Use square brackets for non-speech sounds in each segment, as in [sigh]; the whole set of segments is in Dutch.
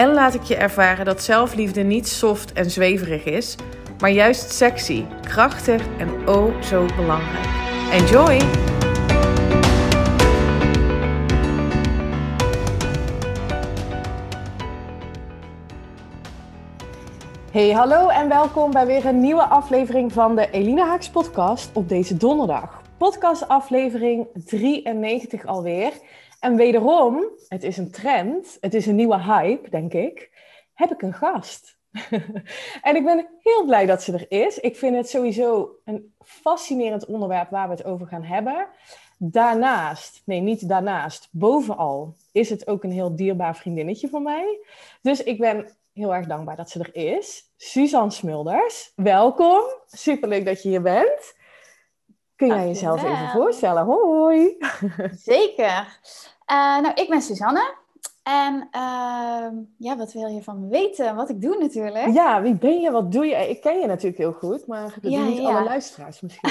en laat ik je ervaren dat zelfliefde niet soft en zweverig is, maar juist sexy, krachtig en oh zo belangrijk. Enjoy! Hey, hallo en welkom bij weer een nieuwe aflevering van de Elina Haaks podcast op deze donderdag. Podcast aflevering 93 alweer. En wederom, het is een trend, het is een nieuwe hype, denk ik, heb ik een gast. [laughs] en ik ben heel blij dat ze er is. Ik vind het sowieso een fascinerend onderwerp waar we het over gaan hebben. Daarnaast, nee, niet daarnaast, bovenal is het ook een heel dierbaar vriendinnetje van mij. Dus ik ben heel erg dankbaar dat ze er is. Suzanne Smulders, welkom. Superleuk dat je hier bent. Kun jij jezelf even voorstellen? Hoi. [laughs] Zeker. Uh, nou, ik ben Suzanne. En uh, ja, wat wil je van me weten? Wat ik doe natuurlijk. Ja, wie ben je? Wat doe je? Ik ken je natuurlijk heel goed, maar dat ja, niet ja. alle luisteraars misschien.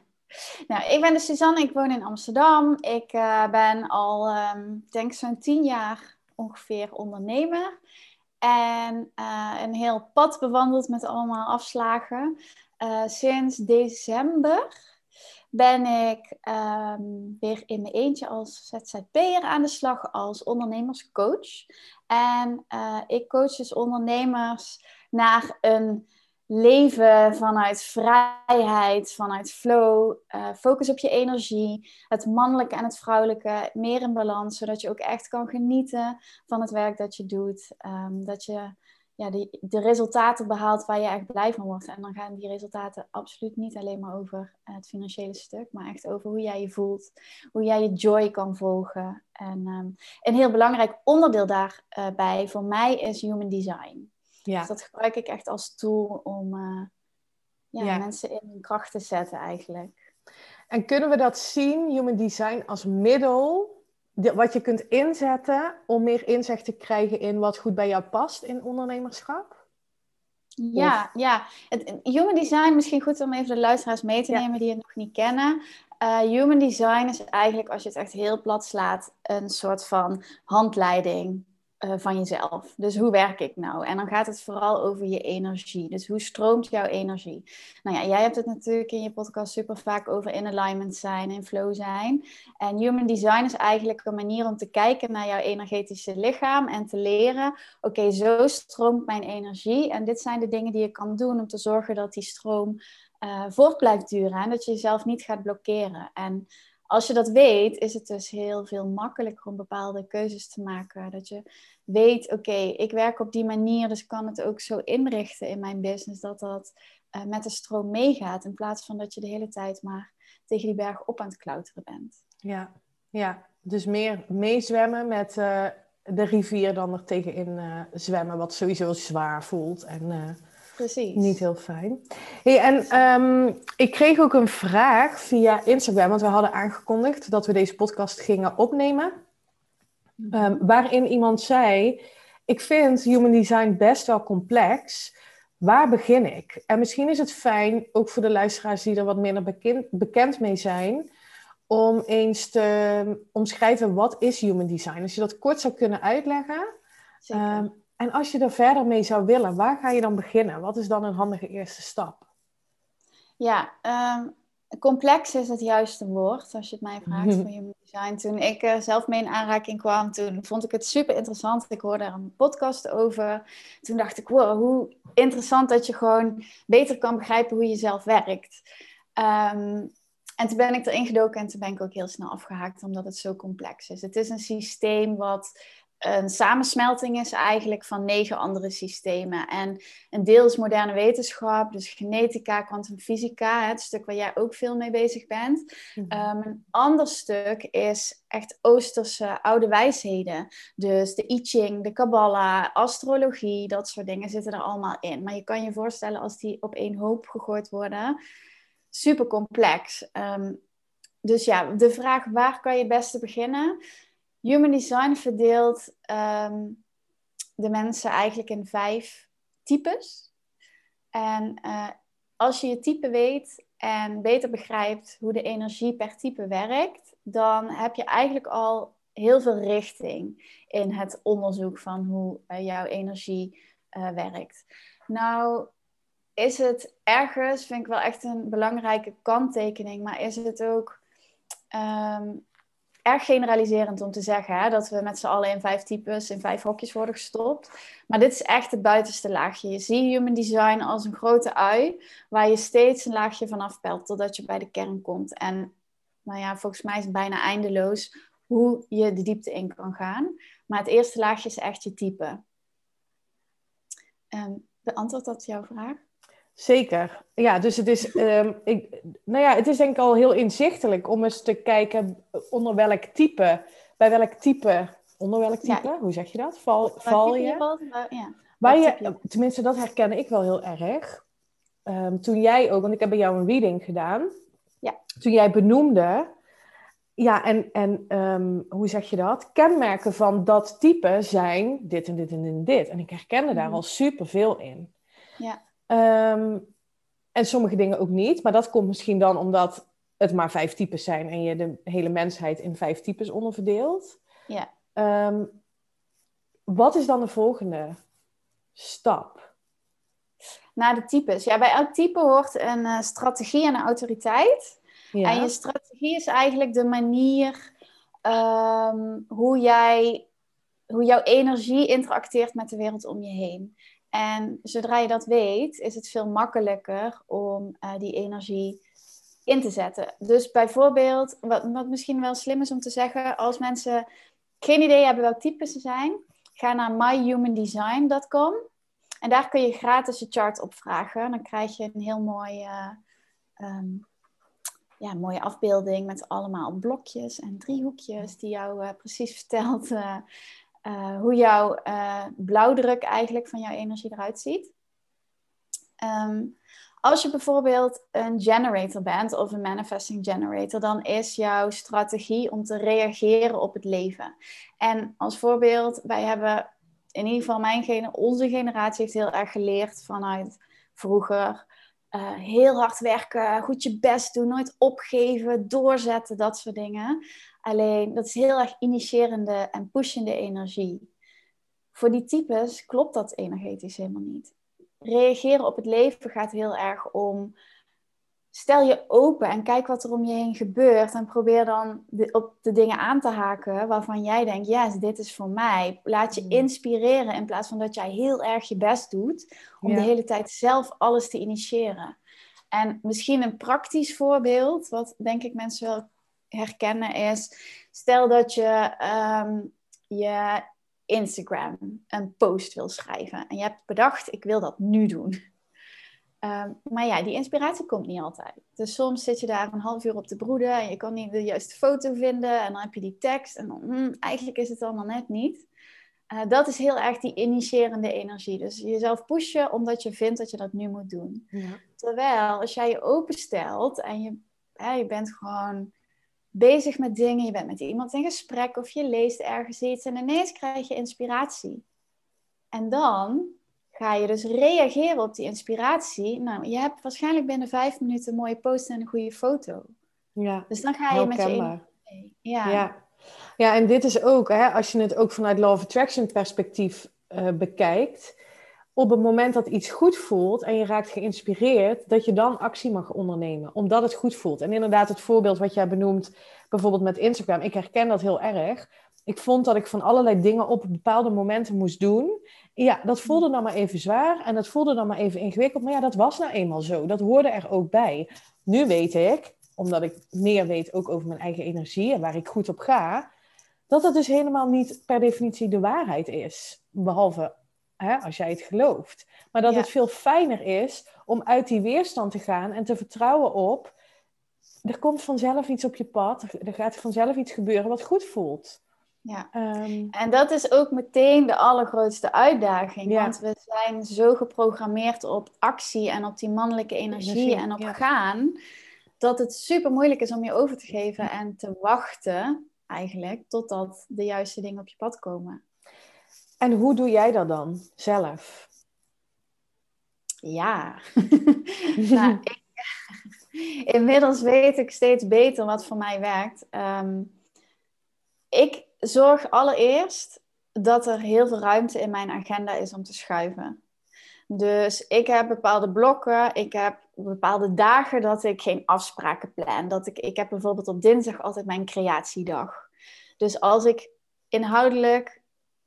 [laughs] nou, ik ben de Suzanne. Ik woon in Amsterdam. Ik uh, ben al, um, denk zo'n tien jaar ongeveer ondernemer. En een heel pad bewandeld met allemaal afslagen. sinds december ben ik um, weer in mijn eentje als ZZP'er aan de slag als ondernemerscoach. En uh, ik coach dus ondernemers naar een leven vanuit vrijheid, vanuit flow, uh, focus op je energie, het mannelijke en het vrouwelijke meer in balans, zodat je ook echt kan genieten van het werk dat je doet. Um, dat je ja, die, de resultaten behaalt waar je echt blij van wordt. En dan gaan die resultaten absoluut niet alleen maar over het financiële stuk, maar echt over hoe jij je voelt, hoe jij je joy kan volgen. En um, een heel belangrijk onderdeel daarbij uh, voor mij is human design. Ja. Dus dat gebruik ik echt als tool om uh, ja, ja. mensen in hun kracht te zetten eigenlijk. En kunnen we dat zien, human design, als middel wat je kunt inzetten om meer inzicht te krijgen in wat goed bij jou past in ondernemerschap? Ja, ja. Het, human design, misschien goed om even de luisteraars mee te nemen die het nog niet kennen. Uh, human design is eigenlijk, als je het echt heel plat slaat, een soort van handleiding uh, van jezelf. Dus hoe werk ik nou? En dan gaat het vooral over je energie. Dus hoe stroomt jouw energie? Nou ja, jij hebt het natuurlijk in je podcast super vaak over in alignment zijn, in flow zijn. En human design is eigenlijk een manier om te kijken naar jouw energetische lichaam en te leren: oké, zo stroomt mijn energie. En dit zijn de dingen die je kan doen om te zorgen dat die stroom uh, voort blijft duren en dat je jezelf niet gaat blokkeren. En als je dat weet, is het dus heel veel makkelijker om bepaalde keuzes te maken. Dat je weet, oké, ik werk op die manier, dus ik kan het ook zo inrichten in mijn business dat dat uh, met de stroom meegaat. In plaats van dat je de hele tijd maar tegen die berg op aan het klauteren bent. Ja, ja. dus meer meezwemmen met uh, de rivier dan er tegenin uh, zwemmen, wat sowieso zwaar voelt. En, Precies. Niet heel fijn. Hey, en um, ik kreeg ook een vraag via Instagram, want we hadden aangekondigd dat we deze podcast gingen opnemen. Um, waarin iemand zei: Ik vind human design best wel complex. Waar begin ik? En misschien is het fijn, ook voor de luisteraars die er wat minder bekend, bekend mee zijn, om eens te omschrijven wat is human design. Als je dat kort zou kunnen uitleggen. Um, en als je er verder mee zou willen, waar ga je dan beginnen? Wat is dan een handige eerste stap? Ja, um, complex is het juiste woord, als je het mij vraagt voor je design. Toen ik uh, zelf mee in aanraking kwam, toen vond ik het super interessant. Ik hoorde er een podcast over. Toen dacht ik, wow, hoe interessant dat je gewoon beter kan begrijpen hoe je zelf werkt. Um, en toen ben ik erin gedoken en toen ben ik ook heel snel afgehaakt, omdat het zo complex is. Het is een systeem wat een samensmelting is eigenlijk van negen andere systemen. En een deel is moderne wetenschap, dus genetica, kwantumfysica, het stuk waar jij ook veel mee bezig bent. Mhm. Ehm, een ander stuk is echt Oosterse oude wijsheden. Dus de I Ching, de Kabbalah, astrologie, dat soort dingen zitten er allemaal in. Maar je kan je voorstellen als die op één hoop gegooid worden, super complex. Ehm, dus ja, de vraag waar kan je het beste beginnen? Human Design verdeelt ehm, de mensen eigenlijk in vijf types. En uh, als je je type weet en beter begrijpt hoe de energie per type werkt, dan heb je eigenlijk al heel veel richting in het onderzoek van hoe uh, jouw energie uh, werkt. Nou, is het ergens, vind ik wel echt een belangrijke kanttekening, maar is het ook um, erg generaliserend om te zeggen hè, dat we met z'n allen in vijf types, in vijf hokjes worden gestopt. Maar dit is echt het buitenste laagje. Je ziet human design als een grote ui, waar je steeds een laagje vanaf pelt totdat je bij de kern komt. En nou ja, volgens mij is het bijna eindeloos hoe je de diepte in kan gaan. Maar het eerste laagje is echt je type. Um, beantwoordt dat jouw vraag? Zeker. Ja, dus het is, um, ik, nou ja, het is denk ik al heel inzichtelijk om eens te kijken onder welk type, bij welk type, onder welk type, hoe zeg je dat? Val, val je? ja. Waar je, tenminste, dat herken ik wel heel erg. Um, toen jij ook, want ik heb bij jou een reading gedaan. Ja. Toen jij benoemde, ja, en, en um, hoe zeg je dat? Kenmerken van dat type zijn dit en dit en dit en dit. En ik herkende daar mhm. al superveel in. Ja. Ehm, en sommige dingen ook niet. Maar dat komt misschien dan omdat het maar vijf types zijn en je de hele mensheid in vijf types onderverdeelt. Ja. Ehm, wat is dan de volgende stap? Na de types. Ja, bij elk type hoort een uh, strategie en een autoriteit. Ja. En je strategie is eigenlijk de manier ehm, hoe jij hoe jouw energie interacteert met de wereld om je heen. En zodra je dat weet, is het veel makkelijker om uh, die energie in te zetten. Dus bijvoorbeeld, wat, wat misschien wel slim is om te zeggen, als mensen geen idee hebben welk type ze zijn, ga naar myhumandesign.com en daar kun je gratis je chart opvragen. Dan krijg je een heel mooi, uh, um, ja, mooie afbeelding met allemaal blokjes en driehoekjes die jou uh, precies vertelt hoe jouw uh, blauwdruk eigenlijk van jouw energie eruit ziet. Ehm, als je bijvoorbeeld een generator bent of een manifesting generator, dan is jouw strategie om te reageren op het leven. En als voorbeeld, wij hebben in ieder geval mijn onze generatie heeft heel erg geleerd vanuit vroeger. Uh, heel hard werken, goed je best doen, nooit opgeven, doorzetten, dat soort dingen. Alleen dat is heel erg initiërende en pushende energie. Voor die types klopt dat energetisch helemaal niet. Reageren op het leven gaat heel erg om. Stel je open en kijk wat er om je heen gebeurt. En probeer dan op de dingen aan te haken waarvan jij denkt: ja, yes, dit is voor mij. Laat je mm. inspireren in plaats van dat jij heel erg je best doet om de hele tijd zelf alles te initiëren. En misschien een praktisch voorbeeld, wat denk ik mensen wel herkennen is, stel dat je um, je Instagram een post wil schrijven en je hebt bedacht, ik wil dat nu doen. Um, maar ja, die inspiratie komt niet altijd. Dus soms zit je daar een half uur op te broeden en je kan niet de juiste foto vinden en dan heb je die tekst en dan, hmm, eigenlijk is het allemaal net niet. Uh, dat is heel erg die initiërende energie. Dus jezelf pushen omdat je vindt dat je dat nu moet doen. Ja. Terwijl als jij je openstelt en je, je bent gewoon bezig met dingen, je bent met iemand in gesprek of je leest ergens iets en ineens krijg je inspiratie. En dan ga je dus reageren op die inspiratie. Nou, je hebt waarschijnlijk binnen vijf minuten een mooie post en een goede foto. Ja, dus dan ga je met je Ja. ja. Ja, en dit is ook, hè, als je het ook vanuit Law of Attraction perspectief uh, bekijkt, op het moment dat iets goed voelt en je raakt geïnspireerd, dat je dan actie mag ondernemen, omdat het goed voelt. En inderdaad, het voorbeeld wat jij benoemt, bijvoorbeeld met Instagram, ik herken dat heel erg. Ik vond dat ik van allerlei dingen op bepaalde momenten moest doen. Ja, dat voelde dan maar even zwaar en dat voelde dan maar even ingewikkeld. Maar ja, dat was nou eenmaal zo. Dat hoorde er ook bij. Nu weet ik, omdat ik meer weet ook over mijn eigen energie en waar ik goed op ga, dat het dus helemaal niet per definitie de waarheid is. Behalve hè, als jij het gelooft. Maar dat Ja. het veel fijner is om uit die weerstand te gaan en te vertrouwen op. Er komt vanzelf iets op je pad. Er- gaat vanzelf iets gebeuren wat goed voelt. Ja. Ehm, En dat is ook meteen de allergrootste uitdaging. Ja. Want we zijn zo geprogrammeerd op actie en op die mannelijke energie, Energie, en op ja. gaan, dat het super moeilijk is om je over te geven en te wachten, eigenlijk, totdat de juiste dingen op je pad komen. En hoe doe jij dat dan zelf? Ja. [laughs] nou, ik, [laughs] inmiddels weet ik steeds beter wat voor mij werkt. Ehm, ik zorg allereerst dat er heel veel ruimte in mijn agenda is om te schuiven. Dus ik heb bepaalde blokken, ik heb bepaalde dagen dat ik geen afspraken plan. Dat ik, ik heb bijvoorbeeld op dinsdag altijd mijn creatiedag. Dus als ik inhoudelijk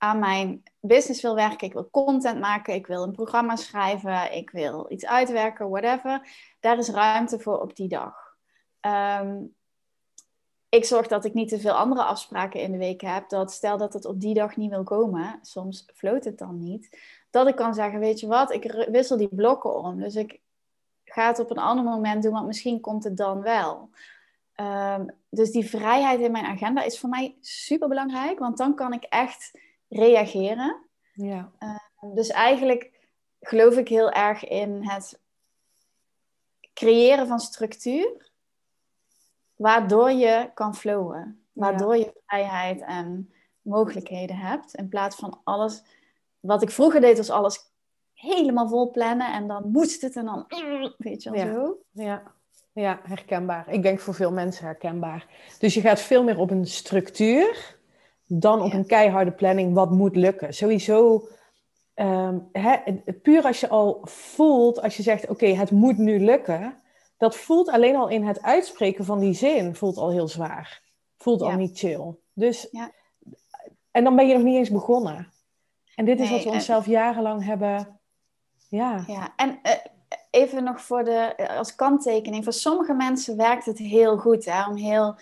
aan mijn business wil werken, ik wil content maken, ik wil een programma schrijven, ik wil iets uitwerken, whatever, daar is ruimte voor op die dag. Ehm, ik zorg dat ik niet te veel andere afspraken in de week heb. Dat stel dat het op die dag niet wil komen, soms floot het dan niet. Dat ik kan zeggen, weet je wat, ik wissel die blokken om. Dus ik ga het op een ander moment doen, want misschien komt het dan wel. Ehm, dus die vrijheid in mijn agenda is voor mij super belangrijk, want dan kan ik echt reageren. Ja. Dus eigenlijk geloof ik heel erg in het creëren van structuur, waardoor je kan flowen, waardoor je vrijheid en mogelijkheden hebt, in plaats van alles wat ik vroeger deed, was alles helemaal vol plannen en dan moest het en dan weet je wel Ja. zo. Ja. ja, herkenbaar. Ik denk voor veel mensen herkenbaar. Dus je gaat veel meer op een structuur dan op een keiharde planning wat moet lukken. Sowieso, het- puur als je al voelt, als je zegt, oké, het moet nu lukken, dat voelt alleen al in het uitspreken van die zin, voelt al heel zwaar. Voelt al niet chill. Dus, Ja. En dan ben je nog niet eens begonnen. En dit is wat we en- onszelf jarenlang hebben, ja. Ja, en eh, even nog voor de, eh, als kanttekening. Voor sommige mensen werkt het heel goed hè, om heel,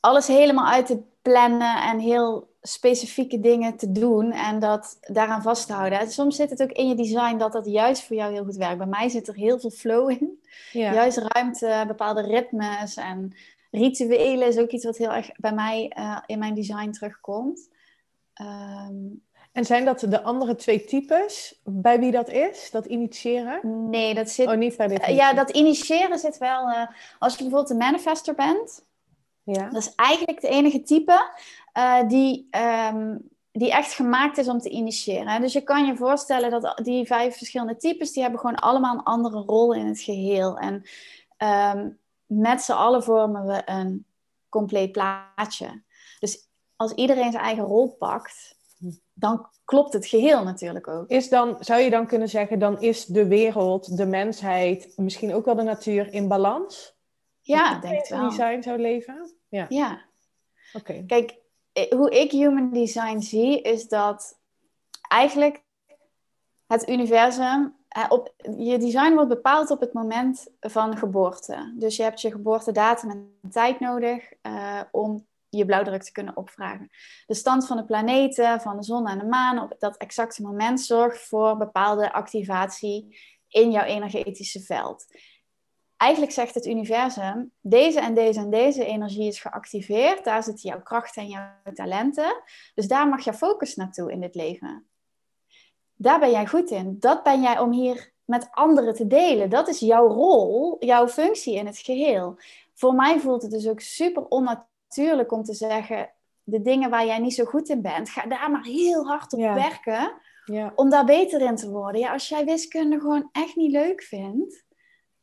alles helemaal uit te plannen en heel specifieke dingen te doen en dat daaraan vast te houden. En soms zit het ook in je design dat dat juist voor jou heel goed werkt. Bij mij zit er heel veel flow in. ja. Juist ruimte, bepaalde ritmes en rituelen is ook iets wat heel erg bij mij eh, in mijn design terugkomt. Ehm, En zijn dat de andere twee types bij wie dat is? Dat initiëren? nee, dat zit Oh, niet bij dit. ja, dat initiëren zit wel. eh, als je bijvoorbeeld een manifester bent, Ja. dat is eigenlijk de enige type eh, die, ehm, die echt gemaakt is om te initiëren. Dus je kan je voorstellen dat die vijf verschillende types, die hebben gewoon allemaal een andere rol in het geheel. En ehm, met z'n allen vormen we een compleet plaatje. Dus als iedereen zijn eigen rol pakt, dan klopt het geheel natuurlijk ook. Is dan, zou je dan kunnen zeggen, dan is de wereld, de mensheid, misschien ook wel de natuur in balans? Ja, ik denk iedereen wel. zijn design zou leven? Ja, Ja. oké. Kijk, eh, hoe ik human design zie, is dat eigenlijk het universum. eh, Op, je design wordt bepaald op het moment van geboorte. Dus je hebt je geboortedatum en tijd nodig eh, om je blauwdruk te kunnen opvragen. De stand van de planeten, van de zon en de maan op dat exacte moment zorgt voor bepaalde activatie in jouw energetische veld. Eigenlijk zegt het universum, deze en deze en deze energie is geactiveerd. Daar zitten jouw krachten en jouw talenten. Dus daar mag je focus naartoe in dit leven. Daar ben jij goed in. Dat ben jij om hier met anderen te delen. Dat is jouw rol, jouw functie in het geheel. Voor mij voelt het dus ook super onnatuurlijk om te zeggen... de dingen waar jij niet zo goed in bent, ga daar maar heel hard op Ja. werken... Ja. om daar beter in te worden. Ja, als jij wiskunde gewoon echt niet leuk vindt...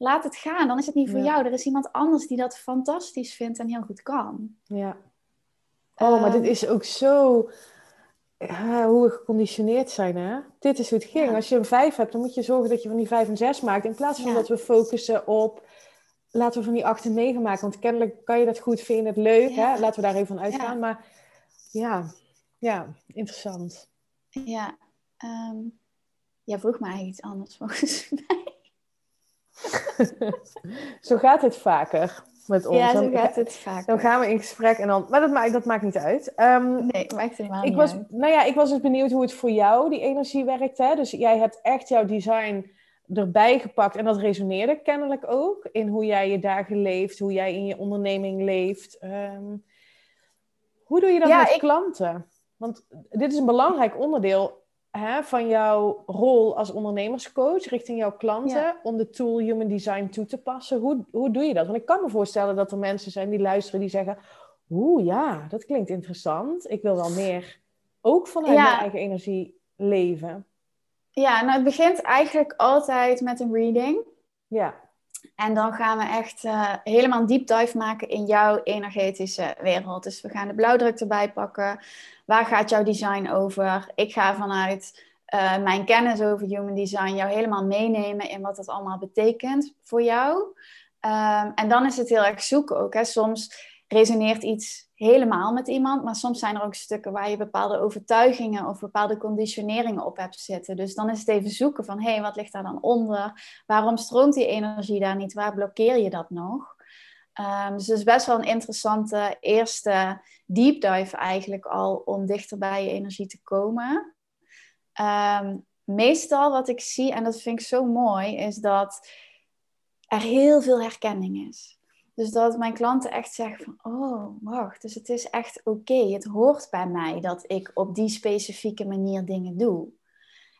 laat het gaan. Dan is het niet voor Ja. jou. Er is iemand anders die dat fantastisch vindt en heel goed kan. ja. Oh, maar dit Ehm, is ook zo hoe we geconditioneerd zijn, hè? Dit is hoe het ging. Ja. Als je een vijf hebt, dan moet je zorgen dat je van die vijf en zes maakt. In plaats van Ja. dat we focussen op, laten we van die acht en negen maken. Want kennelijk kan je dat goed, vind je het leuk, hè? Laten we daar even van uitgaan. Maar ja, ja, interessant. Ja, ehm jij vroeg me eigenlijk iets anders [laughs] volgens mij. [laughs] Zo gaat het vaker. met ons. Ja, zo Dan- gaat het vaak. Dan gaan we in gesprek en dan... Maar dat maakt, dat maakt niet uit. Ehm, Nee, maakt helemaal ik, niet was, uit. nou ja, ik was dus benieuwd hoe het voor jou, die energie werkt. Hè? Dus jij hebt echt jouw design erbij gepakt. En dat resoneerde kennelijk ook in hoe jij je dagen leeft. Hoe jij in je onderneming leeft. Ehm, hoe doe je dat Ja, met ik- klanten? Want dit is een belangrijk onderdeel hè, van jouw rol als ondernemerscoach richting jouw klanten. Ja. Om de tool Human Design toe te passen. Hoe, hoe doe je dat? Want ik kan me voorstellen dat er mensen zijn die luisteren die zeggen... Oeh, ja, dat klinkt interessant. Ik wil wel meer ook vanuit Ja. mijn eigen energie leven. Ja, nou het begint eigenlijk altijd met een reading. Ja, En dan gaan we echt eh, helemaal deep dive maken in jouw energetische wereld. Dus we gaan de blauwdruk erbij pakken. Waar gaat jouw design over? Ik ga vanuit eh, mijn kennis over human design jou helemaal meenemen in wat dat allemaal betekent voor jou. Ehm, en dan is het heel erg zoeken ook. Hè. Soms resoneert iets helemaal met iemand, maar soms zijn er ook stukken waar je bepaalde overtuigingen of bepaalde conditioneringen op hebt zitten. Dus dan is het even zoeken van, hé, hey, wat ligt daar dan onder? Waarom stroomt die energie daar niet? Waar blokkeer je dat nog? Ehm, dus het is best wel een interessante eerste deep dive eigenlijk al om dichter bij je energie te komen. Ehm, meestal wat ik zie, en dat vind ik zo mooi, is dat er heel veel herkenning is. Dus dat mijn klanten echt zeggen van, oh, wacht, dus het is echt oké. Het hoort bij mij dat ik op die specifieke manier dingen doe.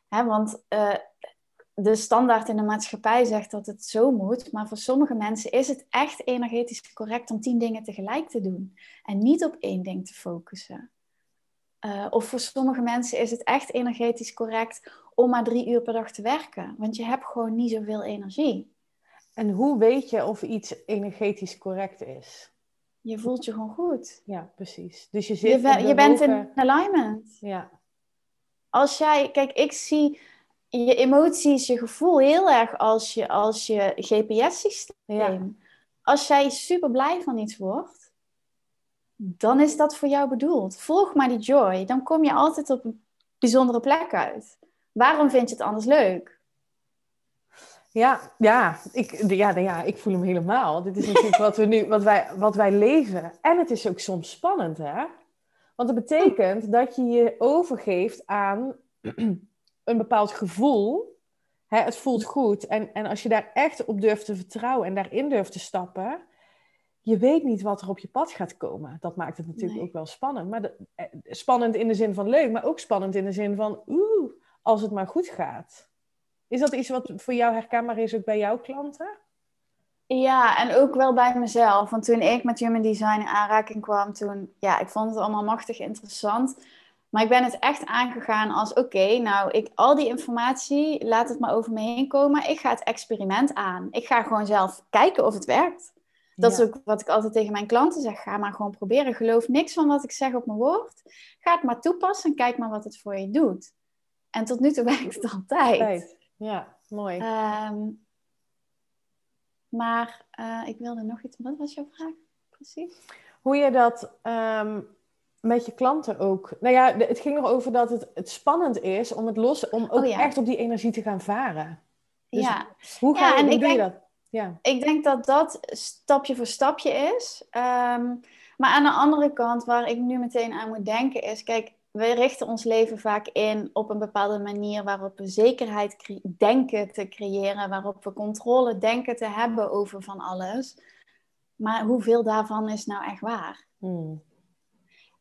Hè, want eh, de standaard in de maatschappij zegt dat het zo moet, maar voor sommige mensen is het echt energetisch correct om tien dingen tegelijk te doen en niet op één ding te focussen. Uh, of voor sommige mensen is het echt energetisch correct om maar drie uur per dag te werken, want je hebt gewoon niet zoveel energie. En hoe weet je of iets energetisch correct is? Je voelt je gewoon goed. Ja, precies. Dus je zit. Je, ben, je bent in alignment. Ja. Als jij, kijk, ik zie je emoties, je gevoel heel erg als je, als je GPS-systeem. Ja. Als jij super blij van iets wordt, dan is dat voor jou bedoeld. Volg maar die joy, dan kom je altijd op een bijzondere plek uit. Waarom vind je het anders leuk? Ja, ja, ik, ja, ja, ik voel hem helemaal. Dit is natuurlijk wat, we nu, wat, wij, wat wij leven. En het is ook soms spannend, hè? Want het betekent dat je je overgeeft aan [clears throat] een bepaald gevoel. Hè, het voelt goed. En, en als je daar echt op durft te vertrouwen en daarin durft te stappen, je weet niet wat er op je pad gaat komen. Dat maakt het natuurlijk Nee. ook wel spannend. Maar de, eh, spannend in de zin van leuk, maar ook spannend in de zin van, oeh, als het maar goed gaat. Is dat iets wat voor jou herkenbaar is ook bij jouw klanten? Ja, en ook wel bij mezelf. Want toen ik met Human Design in aanraking kwam, toen, ja, ik vond het allemaal machtig interessant. Maar ik ben het echt aangegaan als, oké, nou, ik, al die informatie, laat het maar over me heen komen. Ik ga het experiment aan. Ik ga gewoon zelf kijken of het werkt. Dat Ja. is ook wat ik altijd tegen mijn klanten zeg. Ga maar gewoon proberen. Geloof niks van wat ik zeg op mijn woord. Ga het maar toepassen en kijk maar wat het voor je doet. En tot nu toe [laughs] werkt het altijd. Ja, mooi. Ehm, maar eh, ik wilde nog iets. Wat was jouw vraag precies? Hoe je dat ehm, met je klanten ook. Nou ja, het ging erover dat het, het spannend is om het los, om ook Oh ja. echt op die energie te gaan varen. Dus ja, Hoe, ga Ja, je, en hoe ik doe je dat? Ja. ik denk dat dat stapje voor stapje is. Ehm, maar aan de andere kant, waar ik nu meteen aan moet denken, is: kijk, we richten ons leven vaak in op een bepaalde manier waarop we zekerheid denken te creëren, waarop we controle denken te hebben over van alles. Maar hoeveel daarvan is nou echt waar? Hmm.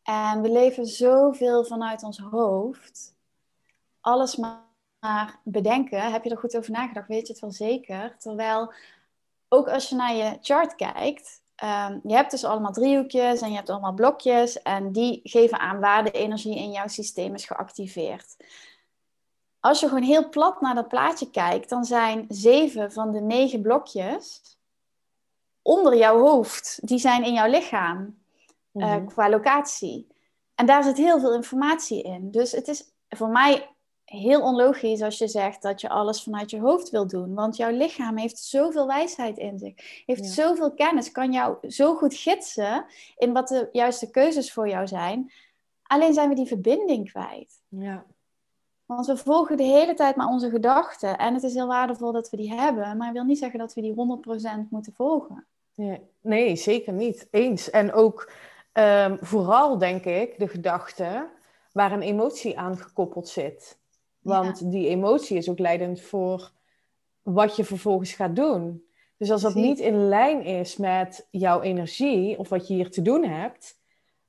En we leven zoveel vanuit ons hoofd. Alles maar bedenken. Heb je er goed over nagedacht? Weet je het wel zeker? Terwijl, ook als je naar je chart kijkt, ehm, je hebt dus allemaal driehoekjes en je hebt allemaal blokjes. En die geven aan waar de energie in jouw systeem is geactiveerd. Als je gewoon heel plat naar dat plaatje kijkt, dan zijn zeven van de negen blokjes onder jouw hoofd. Die zijn in jouw lichaam eh, Mhm. qua locatie. En daar zit heel veel informatie in. Dus het is voor mij heel onlogisch als je zegt dat je alles vanuit je hoofd wil doen. Want jouw lichaam heeft zoveel wijsheid in zich, heeft Ja. zoveel kennis, kan jou zo goed gidsen in wat de juiste keuzes voor jou zijn. Alleen zijn we die verbinding kwijt. Ja. Want we volgen de hele tijd maar onze gedachten. En het is heel waardevol dat we die hebben, maar dat wil niet zeggen dat we die 100% moeten volgen. Nee, nee zeker niet. Eens. En ook ehm, vooral, denk ik, de gedachte waar een emotie aan gekoppeld zit. Want die emotie is ook leidend voor wat je vervolgens gaat doen. Dus als dat niet in lijn is met jouw energie of wat je hier te doen hebt,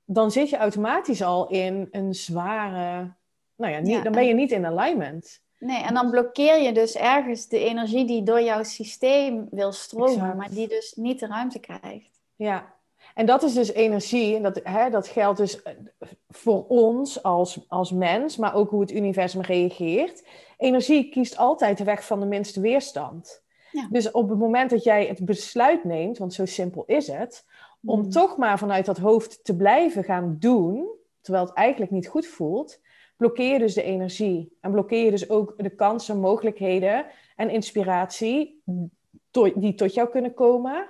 dan zit je automatisch al in een zware. Nou ja, niet, dan ben je niet in alignment. Nee, en dan blokkeer je dus ergens de energie die door jouw systeem wil stromen, maar die dus niet de ruimte krijgt. Ja, en dat is dus energie, en dat, hè, dat geldt dus eh, voor ons als, als mens, maar ook hoe het universum reageert. Energie kiest altijd de weg van de minste weerstand. Ja. Dus op het moment dat jij het besluit neemt, want zo simpel is het, om mm. toch maar vanuit dat hoofd te blijven gaan doen, terwijl het eigenlijk niet goed voelt, blokkeer je dus de energie. En blokkeer je dus ook de kansen, mogelijkheden en inspiratie die tot jou kunnen komen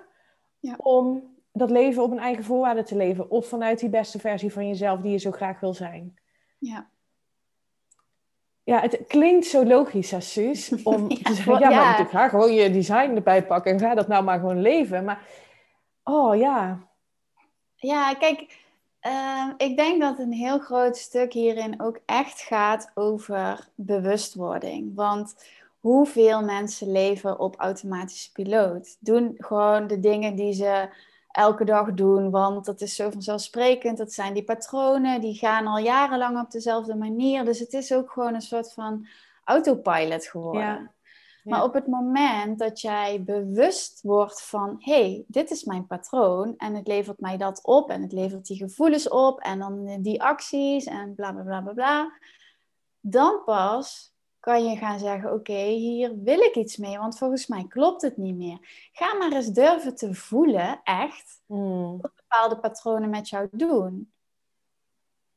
ja. om dat leven op een eigen voorwaarde te leven. Of vanuit die beste versie van jezelf die je zo graag wil zijn. Ja. Ja, het klinkt zo logisch, hè, Suus? [laughs] Om ja, te zeggen, ja, maar ja. ga gewoon je design erbij pakken en ga dat nou maar gewoon leven. Maar, oh ja. Ja, kijk, ehm, ik denk dat een heel groot stuk hierin ook echt gaat over bewustwording. Want hoeveel mensen leven op automatische piloot? Doen gewoon de dingen die ze elke dag doen, want dat is zo vanzelfsprekend. Dat zijn die patronen, die gaan al jarenlang op dezelfde manier. Dus het is ook gewoon een soort van autopilot geworden. Ja. Maar op het moment dat jij bewust wordt van, hey, dit is mijn patroon en het levert mij dat op en het levert die gevoelens op en dan die acties en bla bla bla bla bla, dan pas kan je gaan zeggen: Oké, hier wil ik iets mee, want volgens mij klopt het niet meer. Ga maar eens durven te voelen, echt, mm. wat bepaalde patronen met jou doen.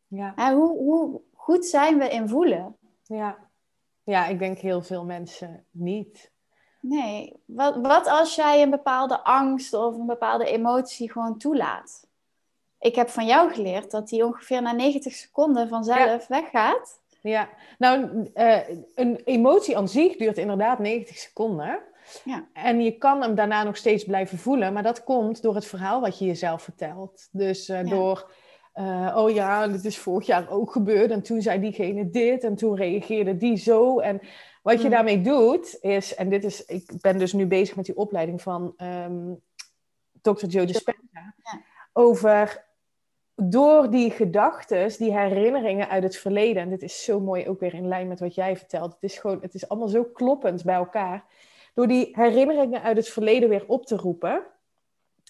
Ja. En hoe, hoe goed zijn we in voelen? Ja. ja, ik denk heel veel mensen niet. Nee, wat, wat als jij een bepaalde angst of een bepaalde emotie gewoon toelaat? Ik heb van jou geleerd dat die ongeveer na 90 seconden vanzelf weggaat. Ja, nou, uh, een emotie aan zich duurt inderdaad 90 seconden. Ja. En je kan hem daarna nog steeds blijven voelen, maar dat komt door het verhaal wat je jezelf vertelt. Dus uh, door, uh, oh ja, dit is vorig jaar ook gebeurd en toen zei diegene dit en toen reageerde die zo. En wat je hmm. daarmee doet is, en dit is, ik ben dus nu bezig met die opleiding van um, Dr. Joe Dispenza, ja. over door die gedachten, die herinneringen uit het verleden, en dit is zo mooi ook weer in lijn met wat jij vertelt, het is gewoon, het is allemaal zo kloppend bij elkaar. Door die herinneringen uit het verleden weer op te roepen,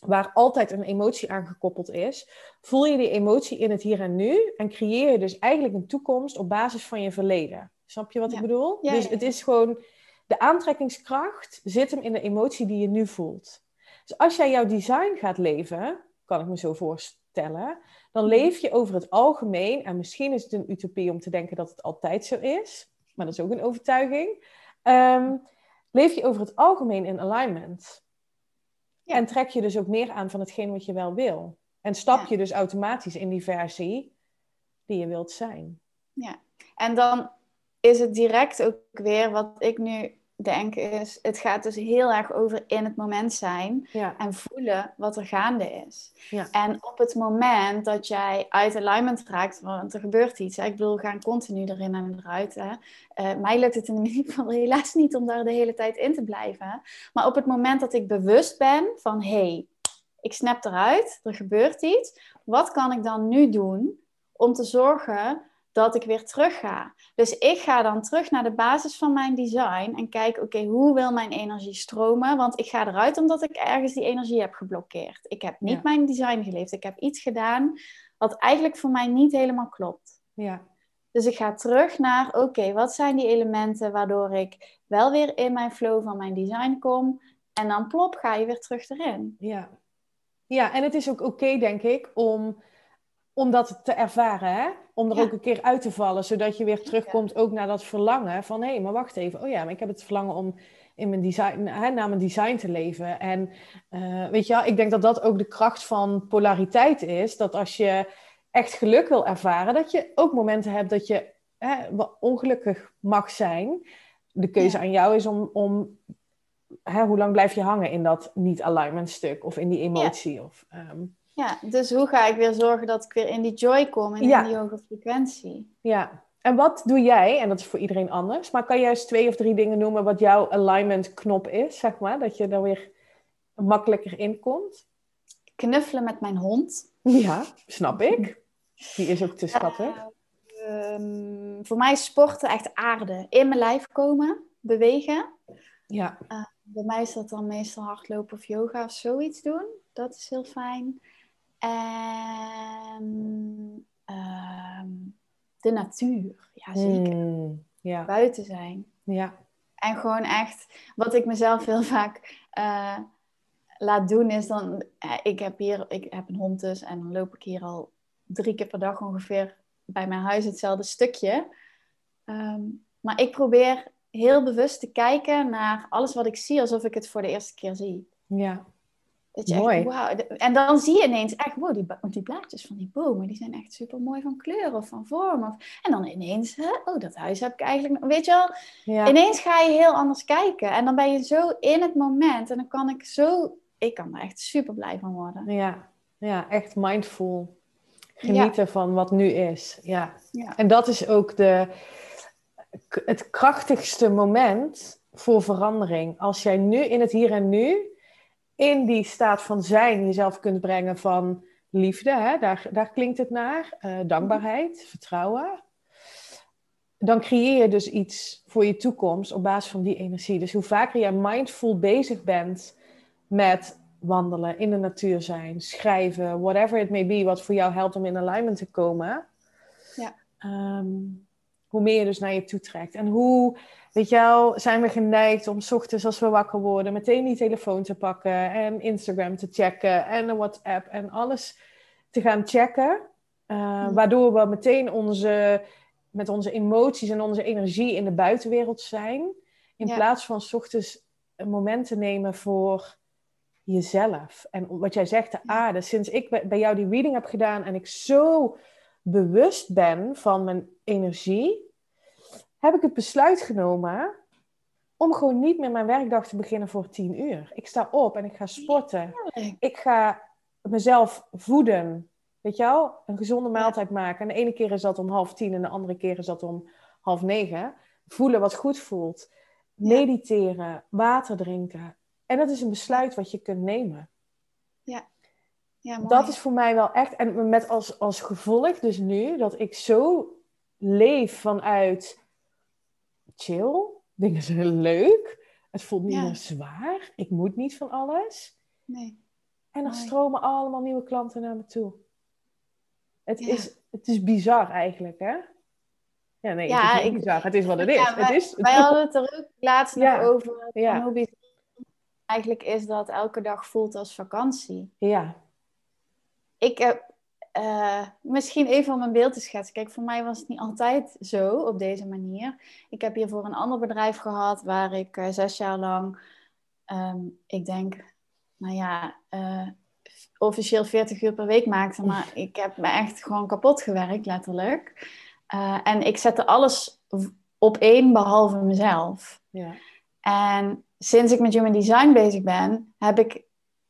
waar altijd een emotie aan gekoppeld is, voel je die emotie in het hier en nu en creëer je dus eigenlijk een toekomst op basis van je verleden. Snap je wat ik bedoel? dus het is gewoon, de aantrekkingskracht zit hem in de emotie die je nu voelt. Dus als jij jouw design gaat leven, kan ik me zo voorstellen, dan mhm. leef je over het algemeen, en misschien is het een utopie om te denken dat het altijd zo is, maar dat is ook een overtuiging, um, leef je over het algemeen in alignment. Ja. En trek je dus ook meer aan van hetgeen wat je wel wil. En stap je dus automatisch in die versie die je wilt zijn. Ja, en dan is het direct ook weer wat ik nu denk is, het gaat dus heel erg over in het moment zijn en voelen wat er gaande is. Ja. En op het moment dat jij uit alignment raakt, want er gebeurt iets. Hè? Ik bedoel, we gaan continu erin en eruit. Hè? Uh, mij lukt het in ieder geval [laughs] helaas niet om daar de hele tijd in te blijven. Maar op het moment dat ik bewust ben van, hé, hey, ik snap eruit, er gebeurt iets. Wat kan ik dan nu doen om te zorgen dat ik weer terug ga. Dus ik ga dan terug naar de basis van mijn design en kijk, oké, hoe wil mijn energie stromen? Want ik ga eruit omdat ik ergens die energie heb geblokkeerd. Ik heb niet mijn design geleefd. Ik heb iets gedaan wat eigenlijk voor mij niet helemaal klopt. Ja. Dus ik ga terug naar, oké, wat zijn die elementen waardoor ik wel weer in mijn flow van mijn design kom? En dan plop, ga je weer terug erin. Ja, ja en het is ook oké, denk ik, om om dat te ervaren, hè? om er ook een keer uit te vallen, zodat je weer terugkomt ook naar dat verlangen van hé, hey, maar wacht even, oh ja, maar ik heb het verlangen om in mijn design, hè, naar mijn design te leven. En uh, weet je, ik denk dat dat ook de kracht van polariteit is, dat als je echt geluk wil ervaren, dat je ook momenten hebt dat je hè, ongelukkig mag zijn. De keuze aan jou is om, om hè, hoe lang blijf je hangen in dat niet-alignment stuk of in die emotie? Of, ehm, Ja, dus hoe ga ik weer zorgen dat ik weer in die joy kom en Ja. in die hoge frequentie? Ja, en wat doe jij, en dat is voor iedereen anders, maar kan jij eens twee of drie dingen noemen wat jouw alignment knop is, zeg maar, dat je er weer makkelijker in komt? Knuffelen met mijn hond. Ja, snap ik. Die is ook te schattig. Eh, ehm, voor mij is sporten echt aarde. In mijn lijf komen, bewegen. Ja, Bij mij is dat dan meestal hardlopen of yoga of zoiets doen. Dat is heel fijn. En ehm, de natuur. Ja, zeker. Hmm, ja, Buiten zijn. ja, En gewoon echt, wat ik mezelf heel vaak eh, laat doen, is dan, eh, ik heb hier, ik heb een hond dus, en dan loop ik hier al drie keer per dag ongeveer bij mijn huis hetzelfde stukje. Ehm, maar ik probeer heel bewust te kijken naar alles wat ik zie, alsof ik het voor de eerste keer zie. ja. Dat je Mooi. echt, En dan zie je ineens echt, wow, die, die blaadjes van die bomen, die zijn echt super mooi van kleur of van vorm. Of, en dan ineens, hè, oh, dat huis heb ik eigenlijk, weet je wel, ja. Ineens ga je heel anders kijken. En dan ben je zo in het moment. En dan kan ik zo... Ik kan er echt super blij van worden. Ja, ja, echt mindful. Genieten van wat nu is. Ja. Ja. En dat is ook de, het krachtigste moment voor verandering. Als jij nu in het hier en nu, in die staat van zijn, jezelf kunt brengen van liefde, hè? Daar, daar klinkt het naar, eh, dankbaarheid, vertrouwen. Dan creëer je dus iets voor je toekomst op basis van die energie. Dus hoe vaker jij mindful bezig bent met wandelen, in de natuur zijn, schrijven, whatever it may be, wat voor jou helpt om in alignment te komen, Ja. ehm, hoe meer je dus naar je toe trekt. En hoe, weet je wel, zijn we geneigd om 's ochtends als we wakker worden meteen die telefoon te pakken en Instagram te checken en de WhatsApp en alles te gaan checken, eh, Ja. waardoor we meteen onze, met onze emoties en onze energie in de buitenwereld zijn, in Ja. plaats van 's ochtends een moment te nemen voor jezelf. En wat jij zegt, de aarde. Sinds ik bij jou die reading heb gedaan en ik zo bewust ben van mijn energie, heb ik het besluit genomen om gewoon niet meer mijn werkdag te beginnen voor tien uur. Ik sta op en ik ga sporten. Ik ga mezelf voeden. Weet je wel? Een gezonde maaltijd maken. En de ene keer is dat om half tien en de andere keer is dat om half negen. Voelen wat goed voelt. Mediteren. Water drinken. En dat is een besluit wat je kunt nemen. Ja, mooi. Dat is voor mij wel echt. En met als, als gevolg dus nu dat ik zo leef vanuit chill. Dingen zijn leuk. Het voelt niet Ja. meer zwaar. Ik moet niet van alles. Nee. En er Mooi. stromen allemaal nieuwe klanten naar me toe. Het, Ja. is, het is bizar eigenlijk, hè? Ja, nee, Ja, het is niet bizar. Het is wat het is. Ja, het is Wij hadden het er ook laatst Ja. nog over. Ja. Hoe eigenlijk is dat elke dag voelt als vakantie. Ja, Ik heb eh, misschien even om een beeld te schetsen. Kijk, voor mij was het niet altijd zo op deze manier. Ik heb hiervoor een ander bedrijf gehad waar ik eh, zes jaar lang, ehm, ik denk, nou ja, eh, officieel 40 uur per week maakte. Maar ik heb me echt gewoon kapot gewerkt, letterlijk. En ik zette alles op één behalve mezelf. ja, En sinds ik met Human Design bezig ben, heb ik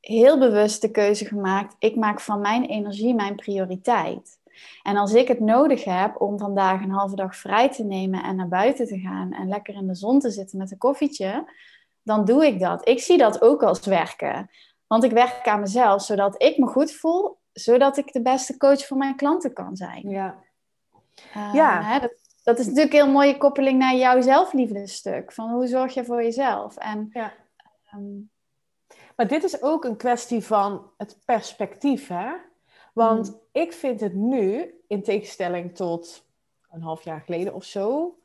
heel bewust de keuze gemaakt. Ik maak van mijn energie mijn prioriteit. En als ik het nodig heb om vandaag een halve dag vrij te nemen en naar buiten te gaan en lekker in de zon te zitten met een koffietje, dan doe ik dat. Ik zie dat ook als werken. Want ik werk aan mezelf, zodat ik me goed voel, zodat ik de beste coach voor mijn klanten kan zijn. ja. Uh, Ja. Hè, dat, dat is natuurlijk een heel mooie koppeling naar jouw zelfliefdestuk. Van hoe zorg je voor jezelf? En, Ja. ehm, Maar dit is ook een kwestie van het perspectief, hè? Want Mm. ik vind het nu, in tegenstelling tot een half jaar geleden of zo,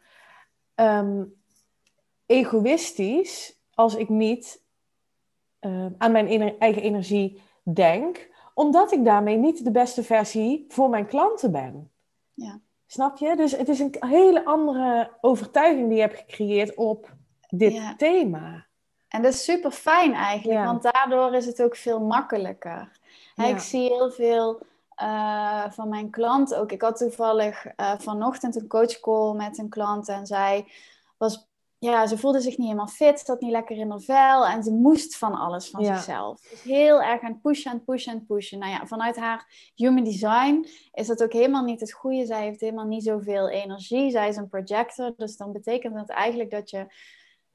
ehm, egoïstisch als ik niet eh, aan mijn ener- eigen energie denk, omdat ik daarmee niet de beste versie voor mijn klanten ben. Ja. Snap je? Dus het is een hele andere overtuiging die je hebt gecreëerd op dit Ja. thema. En dat is super fijn eigenlijk, Ja. want daardoor is het ook veel makkelijker. Ja. Ik zie heel veel eh, van mijn klanten ook. Ik had toevallig eh, vanochtend een coachcall met een klant en zij was ja, ze voelde zich niet helemaal fit, zat niet lekker in haar vel en ze moest van alles van zichzelf. Dus heel erg aan pushen, aan pushen, aan pushen. Nou ja, vanuit haar human design is dat ook helemaal niet het goede. Zij heeft helemaal niet zoveel energie. Zij is een projector, dus dan betekent dat eigenlijk dat je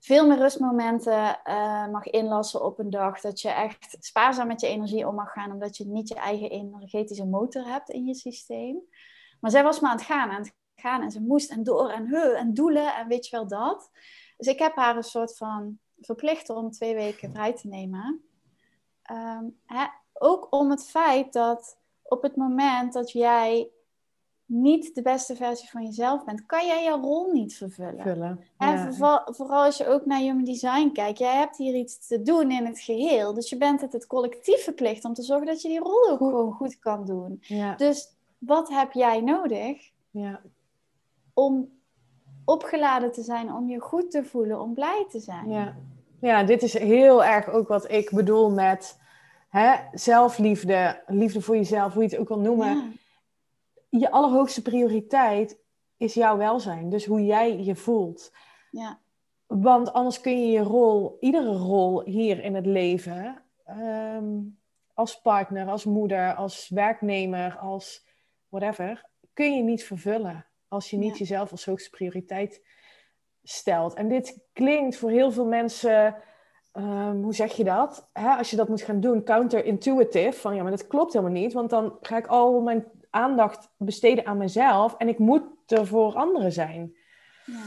veel meer rustmomenten uh, mag inlassen op een dag. Dat je echt spaarzaam met je energie om mag gaan, omdat je niet je eigen energetische motor hebt in je systeem. Maar zij was maar aan het gaan, aan het gaan en ze moest en door en he, en doelen en weet je wel dat. Dus ik heb haar een soort van verplicht om twee weken vrij te nemen. Ehm, hè, ook om het feit dat op het moment dat jij niet de beste versie van jezelf bent, kan jij je rol niet vervullen. Vullen, en vooral, vooral, als je ook naar Human Design kijkt, jij hebt hier iets te doen in het geheel. Dus je bent het het collectief verplicht om te zorgen dat je die rol ook gewoon goed kan doen. Dus wat heb jij nodig ja. om opgeladen te zijn, om je goed te voelen, om blij te zijn? Ja, ja dit is heel erg ook wat ik bedoel met hè, zelfliefde, liefde voor jezelf, hoe je het ook wil noemen je allerhoogste prioriteit is jouw welzijn. Dus hoe jij je voelt. Ja. Want anders kun je je rol, iedere rol hier in het leven, ehm, als partner, als moeder, als werknemer, als whatever, kun je niet vervullen als je niet jezelf als hoogste prioriteit stelt. En dit klinkt voor heel veel mensen, ehm, hoe zeg je dat? Hè, als je dat moet gaan doen, counterintuitive, van ja, maar dat klopt helemaal niet, want dan ga ik al mijn aandacht besteden aan mezelf en ik moet er voor anderen zijn. Ja.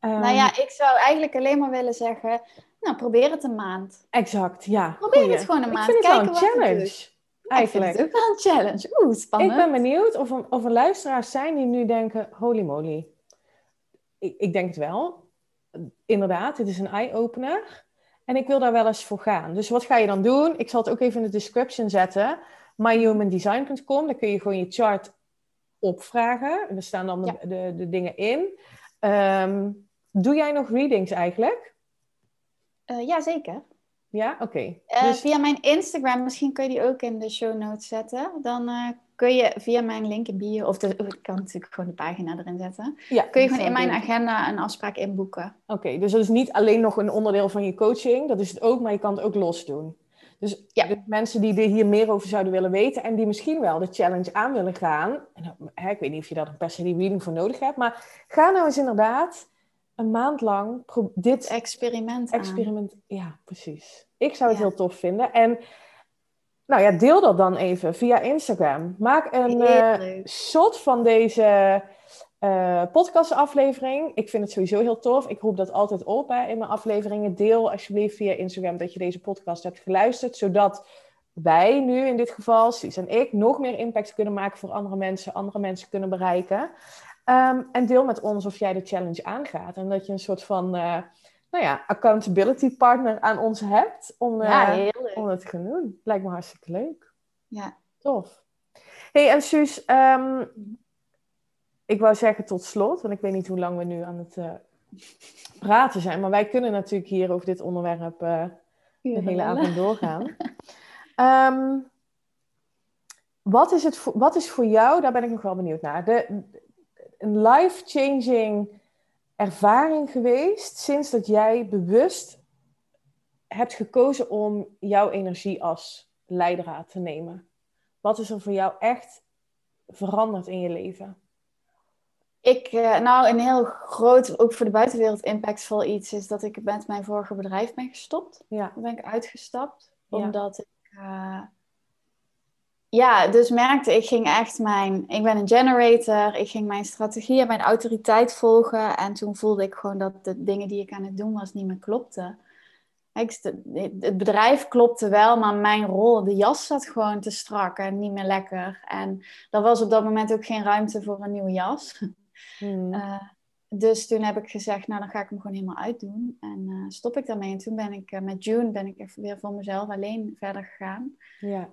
Ehm, nou ja, ik zou eigenlijk alleen maar willen zeggen, nou probeer het een maand. Exact, ja. Probeer het gewoon een maand. Ik vind het wel een challenge. Eigenlijk. Ik vind het ook wel een challenge. Oeh, spannend. Ik ben benieuwd of er, of er luisteraars zijn die nu denken, holy moly. Ik, ik denk het wel. Inderdaad, dit is een eye-opener. En ik wil daar wel eens voor gaan. Dus wat ga je dan doen? Ik zal het ook even in de description zetten myhumandesign.com. Daar kun je gewoon je chart opvragen. En er staan dan de, de, de, dingen in. Ehm, doe jij nog readings eigenlijk? Uh, ja, zeker. Ja, oké. Eh, dus... Via mijn Instagram, misschien kun je die ook in de show notes zetten. Dan uh, kun je via mijn link in bio, of de, ik kan natuurlijk gewoon de pagina erin zetten. Ja, kun je gewoon in mijn agenda een afspraak inboeken. Oké, dus dat is niet alleen nog een onderdeel van je coaching, dat is het ook, maar je kan het ook los doen. Dus ja. mensen die er hier meer over zouden willen weten en die misschien wel de challenge aan willen gaan. En, hè, ik weet niet of je daar per se die reading voor nodig hebt, maar ga nou eens inderdaad een maand lang dit experiment. Experiment, aan. ja, precies. Ik zou het heel tof vinden. En nou ja, deel dat dan even via Instagram. Maak een uh, shot van deze uh, podcastaflevering. Ik vind het sowieso heel tof. Ik roep dat altijd op hè, in mijn afleveringen. Deel alsjeblieft via Instagram dat je deze podcast hebt geluisterd, zodat wij nu in dit geval, Suus en ik, nog meer impact kunnen maken voor andere mensen, andere mensen kunnen bereiken. Ehm, en deel met ons of jij de challenge aangaat. En dat je een soort van uh, nou ja, accountability partner aan ons hebt om, uh, om het te gaan doen. Lijkt me hartstikke leuk. Ja. Tof. hey, en Suus, ehm, ik wou zeggen tot slot, want ik weet niet hoe lang we nu aan het uh, praten zijn, maar wij kunnen natuurlijk hier over dit onderwerp uh, de hele avond [laughs] doorgaan. um, wat, is het voor, wat is voor jou, daar ben ik nog wel benieuwd naar, de, een life-changing ervaring geweest sinds dat jij bewust hebt gekozen om jouw energie als leidraad te nemen? Wat is er voor jou echt veranderd in je leven? Ik, uh, nou, een heel groot, ook voor de buitenwereld impactvol iets is dat ik met mijn vorige bedrijf ben gestopt. Ja. Ben ik uitgestapt. Omdat ik, uh, ja, dus merkte, ik ging echt mijn, ik ben een generator. Ik ging mijn strategie en mijn autoriteit volgen. En toen voelde ik gewoon dat de dingen die ik aan het doen was niet meer klopten. Ik, het bedrijf klopte wel, maar mijn rol, de jas zat gewoon te strak en niet meer lekker. En er was op dat moment ook geen ruimte voor een nieuwe jas. Hmm. Eh, dus toen heb ik gezegd, nou dan ga ik hem gewoon helemaal uitdoen. En uh, stop ik daarmee. En toen ben ik uh, met June ben ik weer voor mezelf alleen verder gegaan. Ja.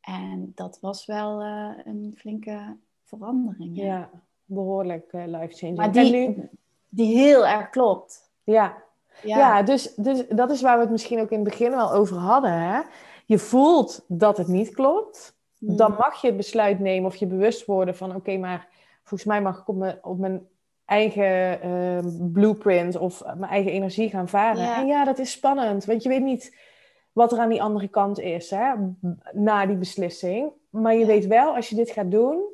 En dat was wel een flinke verandering. Ja, ja behoorlijk life-changing. Maar die, nu... die heel erg klopt. Ja, ja. ja, dus, dus dat is waar we het misschien ook in het begin wel over hadden. Hè? Je voelt dat het niet klopt. Dan hmm. mag je het besluit nemen of je bewust worden van... oké, maar volgens mij mag ik op mijn, op mijn eigen ehm, blueprint of mijn eigen energie gaan varen. Ja. En ja, dat is spannend, want je weet niet wat er aan die andere kant is hè, na die beslissing. Maar je Ja. weet wel, als je dit gaat doen,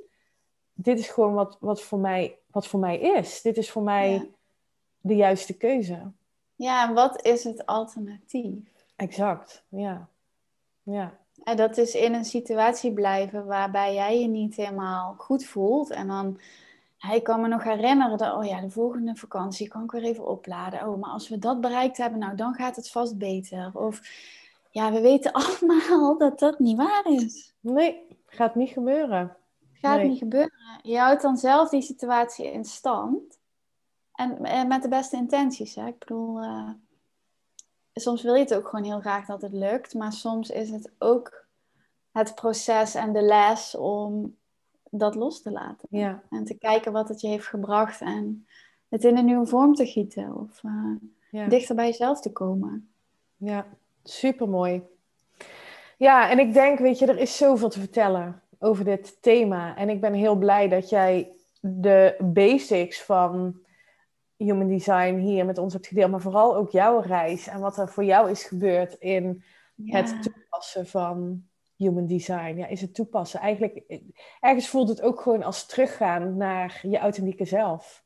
dit is gewoon wat, wat, voor, mij, wat voor mij is. Dit is voor mij Ja. de juiste keuze. Ja, en wat is het alternatief? Exact, ja. Ja, En dat is in een situatie blijven waarbij jij je niet helemaal goed voelt. En dan, ik kan me nog herinneren dat, oh ja, de volgende vakantie kan ik weer even opladen. Oh, maar als we dat bereikt hebben, nou dan gaat het vast beter. Of ja, we weten [laughs] allemaal dat dat niet waar is. nee, gaat niet gebeuren. Gaat Nee. niet gebeuren. Je houdt dan zelf die situatie in stand. En, en met de beste intenties. Hè? Ik bedoel, eh, soms wil je het ook gewoon heel graag dat het lukt. Maar soms is het ook het proces en de les om dat los te laten. Ja, En te kijken wat het je heeft gebracht. En het in een nieuwe vorm te gieten. Of eh, ja. dichter bij jezelf te komen. Ja, supermooi. Ja, en ik denk, weet je, er is zoveel te vertellen over dit thema. En ik ben heel blij dat jij de basics van human design hier met ons hebt gedeeld, maar vooral ook jouw reis en wat er voor jou is gebeurd in Ja. het toepassen van human design. Ja, is het toepassen? Eigenlijk, ergens voelt het ook gewoon als teruggaan naar je authentieke zelf.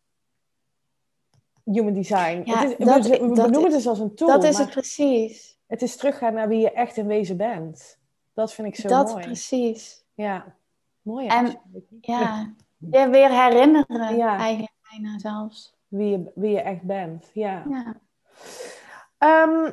Human design. Ja, het is, dat- we, we dat is- het dus als een tool. dat is het precies. het is teruggaan naar wie je echt in wezen bent. Dat vind ik zo dat mooi. precies. Ja, mooi. En-. Ja, je weer herinneren Ja. eigenlijk bijna zelfs. Wie je, wie je echt bent. Ja. Ja. Ehm,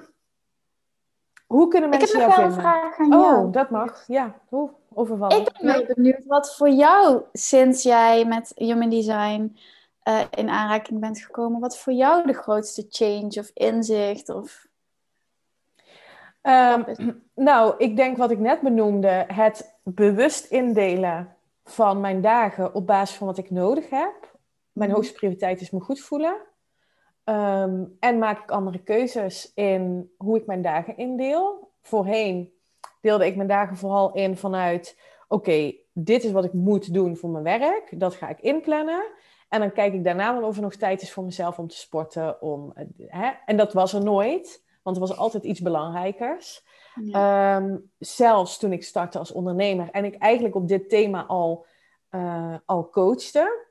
hoe kunnen Ik heb mensen nog jou wel een vinden? vraag aan jou. Oh, dat mag. Ja, hoe overvallen. Ik ben wel benieuwd wat voor jou, sinds jij met Human Design eh, in aanraking bent gekomen, wat voor jou de grootste change of inzicht of... Ehm, [clears throat] nou, ik denk wat ik net benoemde, het bewust indelen van mijn dagen op basis van wat ik nodig heb. Mijn hoogste prioriteit is me goed voelen. Ehm, en maak ik andere keuzes in hoe ik mijn dagen indeel. Voorheen deelde ik mijn dagen vooral in vanuit: oké, dit is wat ik moet doen voor mijn werk. Dat ga ik inplannen. En dan kijk ik daarna wel of er nog tijd is voor mezelf om te sporten. Om, hè? En dat was er nooit, want er was altijd iets belangrijkers. Ja. Ehm, zelfs toen ik startte als ondernemer en ik eigenlijk op dit thema al, eh, al coachte,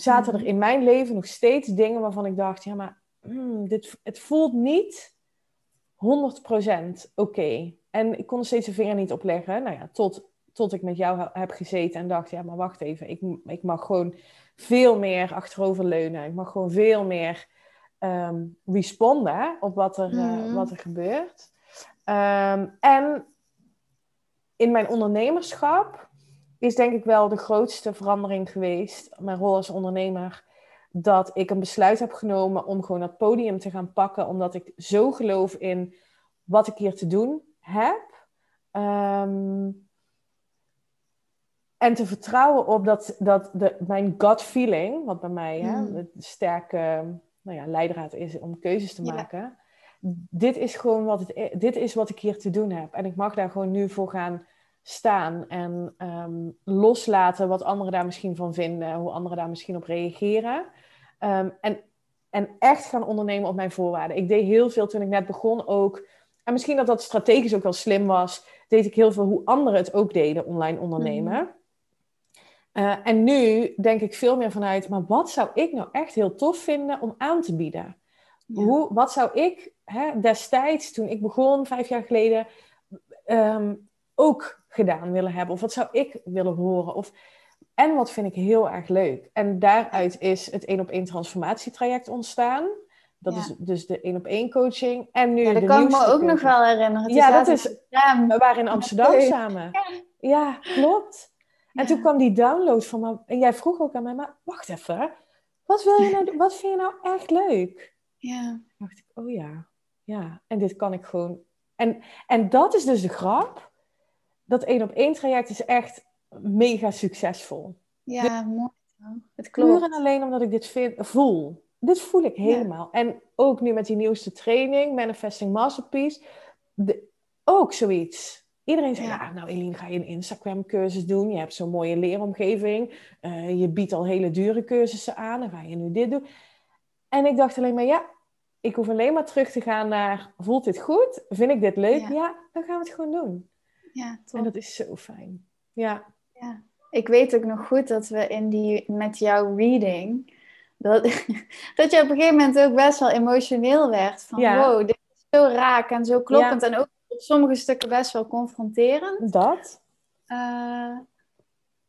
zaten er in mijn leven nog steeds dingen waarvan ik dacht, ja, maar hmm, dit, het voelt niet 100% oké. En ik kon er steeds de vinger niet op leggen. Nou ja, tot, tot ik met jou heb gezeten en dacht, ja, maar wacht even, ik, ik mag gewoon veel meer achteroverleunen. Ik mag gewoon veel meer ehm, responden op wat er, eh, Mhm. wat er gebeurt. Ehm, en in mijn ondernemerschap is denk ik wel de grootste verandering geweest, mijn rol als ondernemer, dat ik een besluit heb genomen om gewoon dat podium te gaan pakken, omdat ik zo geloof in wat ik hier te doen heb. Ehm, en te vertrouwen op dat, dat de, mijn gut feeling, wat bij mij hè, Mm. het sterke nou ja, leidraad is om keuzes te Ja. maken. Dit is gewoon wat, het, dit is wat ik hier te doen heb. En ik mag daar gewoon nu voor gaan staan en ehm, loslaten wat anderen daar misschien van vinden, hoe anderen daar misschien op reageren. Ehm, en, en echt gaan ondernemen op mijn voorwaarden. Ik deed heel veel toen ik net begon ook. En misschien dat dat strategisch ook wel slim was, deed ik heel veel hoe anderen het ook deden, online ondernemen. Mhm. Eh, en nu denk ik veel meer vanuit, maar wat zou ik nou echt heel tof vinden om aan te bieden? Ja. Hoe, wat zou ik hè, destijds, toen ik begon, vijf jaar geleden, ehm, ook gedaan willen hebben? Of wat zou ik willen horen? Of, en wat vind ik heel erg leuk? En daaruit is het één op één transformatietraject ontstaan. Dat Ja. is dus de één op één coaching. En nu Ja, dat de kan ik me ook nog wel herinneren. Ja, dat is- we waren in Amsterdam leuk. samen. Ja, klopt. En toen kwam die download van me. En jij vroeg ook aan mij, maar wacht even. Wat, wil je nou, wat vind je nou echt leuk? Ja. Toen dacht ik, oh ja, ja. En dit kan ik gewoon. En, en dat is dus de grap. Dat één op één traject is echt mega succesvol. Ja, mooi. Het Puur klopt. en alleen omdat ik dit vind, voel. Dit voel ik helemaal. En ook nu met die nieuwste training, Manifesting Masterpiece. de- ook zoiets. Iedereen zei, ja. nou Eline, ga je een Instagram-cursus doen? Je hebt zo'n mooie leeromgeving. Uh, je biedt al hele dure cursussen aan. Dan ga je nu dit doen. En ik dacht alleen maar, ja, ik hoef alleen maar terug te gaan naar, voelt dit goed? Vind ik dit leuk? Ja, dan gaan we het gewoon doen. Ja, En dat is zo fijn. Ja. ja. Ik weet ook nog goed dat we in die, met jouw reading, dat, [laughs] dat je op een gegeven moment ook best wel emotioneel werd. Van wow, dit is zo raak en zo kloppend. En ook op sommige stukken best wel confronterend. Dat. Uh, maar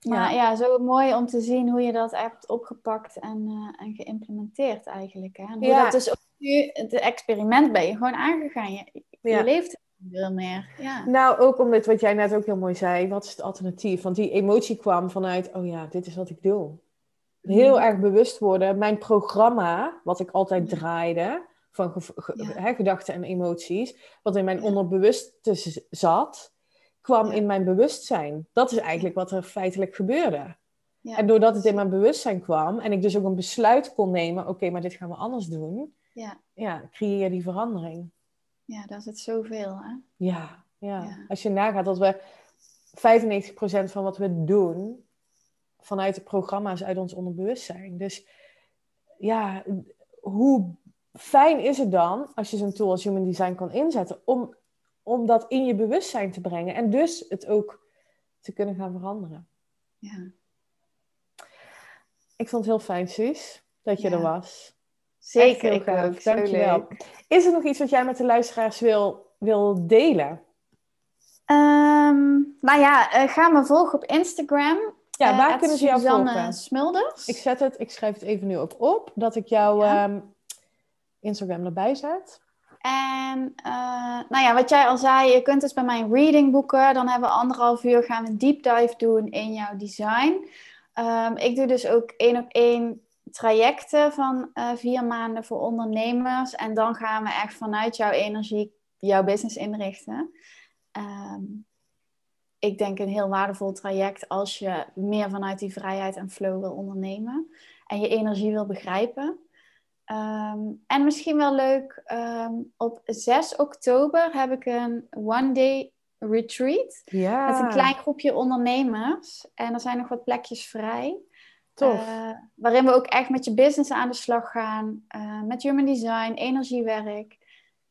ja. ja. zo mooi om te zien hoe je dat hebt opgepakt en, uh, en geïmplementeerd eigenlijk. Hè? En hoe ja. dat dus ook nu, het experiment ben je gewoon aangegaan. Je, je leeft veel meer. Ja. Nou, ook omdat wat jij net ook heel mooi zei, wat is het alternatief? Want die emotie kwam vanuit, oh ja, dit is wat ik doe. Heel mm. erg bewust worden. Mijn programma, wat ik altijd draaide, van gedachten en emoties, wat in mijn onderbewuste zat, kwam in mijn bewustzijn. Dat is eigenlijk wat er feitelijk gebeurde. Ja. En doordat het in mijn bewustzijn kwam en ik dus ook een besluit kon nemen, oké, maar dit gaan we anders doen, ja. Ja, creëer je die verandering. Ja, dat is het zoveel, hè? Ja, ja. Als je nagaat dat we 95% van wat we doen vanuit de programma's uit ons onderbewustzijn. Dus ja, hoe fijn is het dan als je zo'n tool als Human Design kan inzetten om, om dat in je bewustzijn te brengen en dus het ook te kunnen gaan veranderen. Ja. Ik vond het heel fijn, Suus, dat je er was. Zeker, ik ook. Dankjewel. Is er nog iets wat jij met de luisteraars wil, wil delen? Um, nou ja, uh, ga me volgen op Instagram. Ja, waar uh, kunnen ze jou volgen? Smulders. Ik, zet het, ik schrijf het even nu ook op, dat ik jouw ja. um, Instagram erbij zet. En uh, nou ja, wat jij al zei, je kunt dus bij mij een reading boeken. Dan hebben we anderhalf uur, gaan we een deep dive doen in jouw design. Um, ik doe dus ook één op één trajecten van uh, vier maanden voor ondernemers. En dan gaan we echt vanuit jouw energie jouw business inrichten. Um, ik denk een heel waardevol traject als je meer vanuit die vrijheid en flow wil ondernemen. En je energie wil begrijpen. Um, en misschien wel leuk, um, op 6 oktober heb ik een one-day retreat. Ja. Met een klein groepje ondernemers. En er zijn nog wat plekjes vrij. Uh, waarin we ook echt met je business aan de slag gaan. Uh, met human design, energiewerk.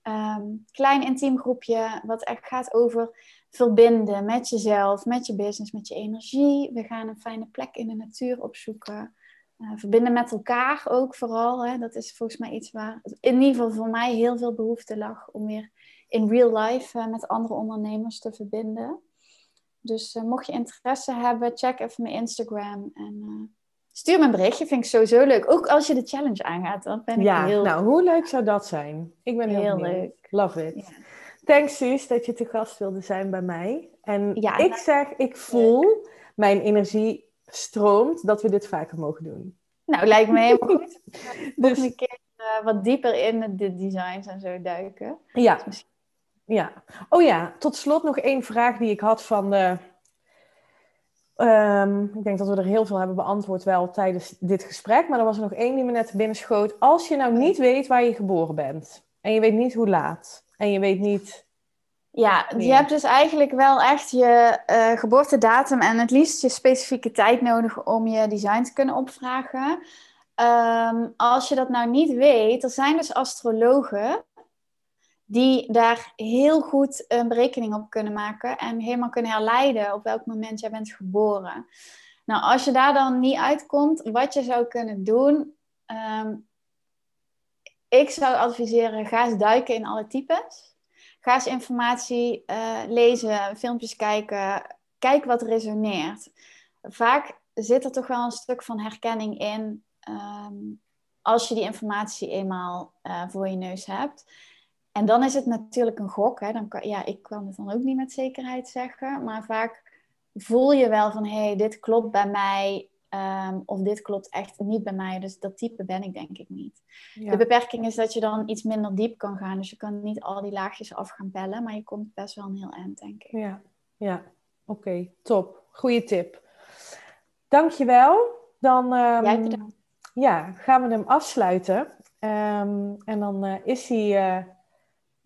Um, klein intiem groepje wat echt gaat over verbinden met jezelf, met je business, met je energie. We gaan een fijne plek in de natuur opzoeken. Uh, verbinden met elkaar ook vooral. Hè. Dat is volgens mij iets waar in ieder geval voor mij heel veel behoefte lag om weer in real life met andere ondernemers te verbinden. Dus mocht je interesse hebben, check even mijn Instagram en Stuur me een berichtje, vind ik sowieso leuk. Ook als je de challenge aangaat, dan ben ik ja, heel... nou, hoe leuk zou dat zijn? Ik ben heel, heel leuk. Love it. Ja. Thanks, Suus, dat je te gast wilde zijn bij mij. En ja, ik zeg, ik voel, mijn energie stroomt, dat we dit vaker mogen doen. Nou, lijkt me helemaal [laughs] goed. dus een keer uh, wat dieper in de designs en zo duiken. Ja. ja. Oh ja, tot slot nog één vraag die ik had van de Um, ik denk dat we er heel veel hebben beantwoord wel tijdens dit gesprek. Maar er was er nog één die me net binnenschoot. Als je nou niet weet waar je geboren bent. En je weet niet hoe laat. En je weet niet... Ja, je hebt dus eigenlijk wel echt je uh, geboortedatum en het liefst je specifieke tijd nodig om je design te kunnen opvragen. Um, als je dat nou niet weet, er zijn dus astrologen die daar heel goed een berekening op kunnen maken en helemaal kunnen herleiden op welk moment jij bent geboren. Nou, als je daar dan niet uitkomt, wat je zou kunnen doen, um, ik zou adviseren, ga eens duiken in alle types. Ga eens informatie uh, lezen, filmpjes kijken, kijk wat resoneert. Vaak zit er toch wel een stuk van herkenning in um, als je die informatie eenmaal uh, voor je neus hebt. En dan is het natuurlijk een gok. Hè? Dan kan, ja, ik kan het dan ook niet met zekerheid zeggen. Maar vaak voel je wel van, hé, hey, dit klopt bij mij. Um, of dit klopt echt niet bij mij. Dus dat type ben ik denk ik niet. De beperking is dat je dan iets minder diep kan gaan. Dus je kan niet al die laagjes af gaan bellen. Maar je komt best wel een heel eind, denk ik. Ja, ja. oké, top. Goeie tip. Dankjewel. Dan um, ja, gaan we hem afsluiten. Um, en dan uh, is hij... Uh,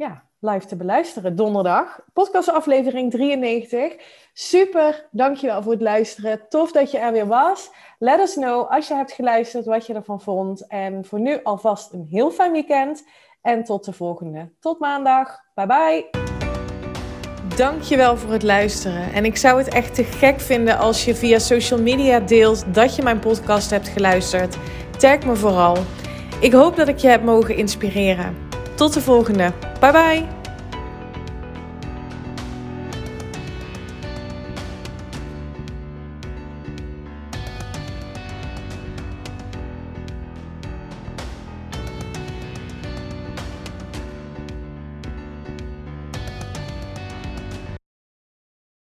ja, live te beluisteren. Donderdag, podcastaflevering 93. Super, dankjewel voor het luisteren. Tof dat je er weer was. Let us know als je hebt geluisterd wat je ervan vond. En voor nu alvast een heel fijn weekend. En tot de volgende. Tot maandag. Bye bye. Dankjewel voor het luisteren. En ik zou het echt te gek vinden als je via social media deelt dat je mijn podcast hebt geluisterd. Tag me vooral. Ik hoop dat ik je heb mogen inspireren. Tot de volgende. Bye bye.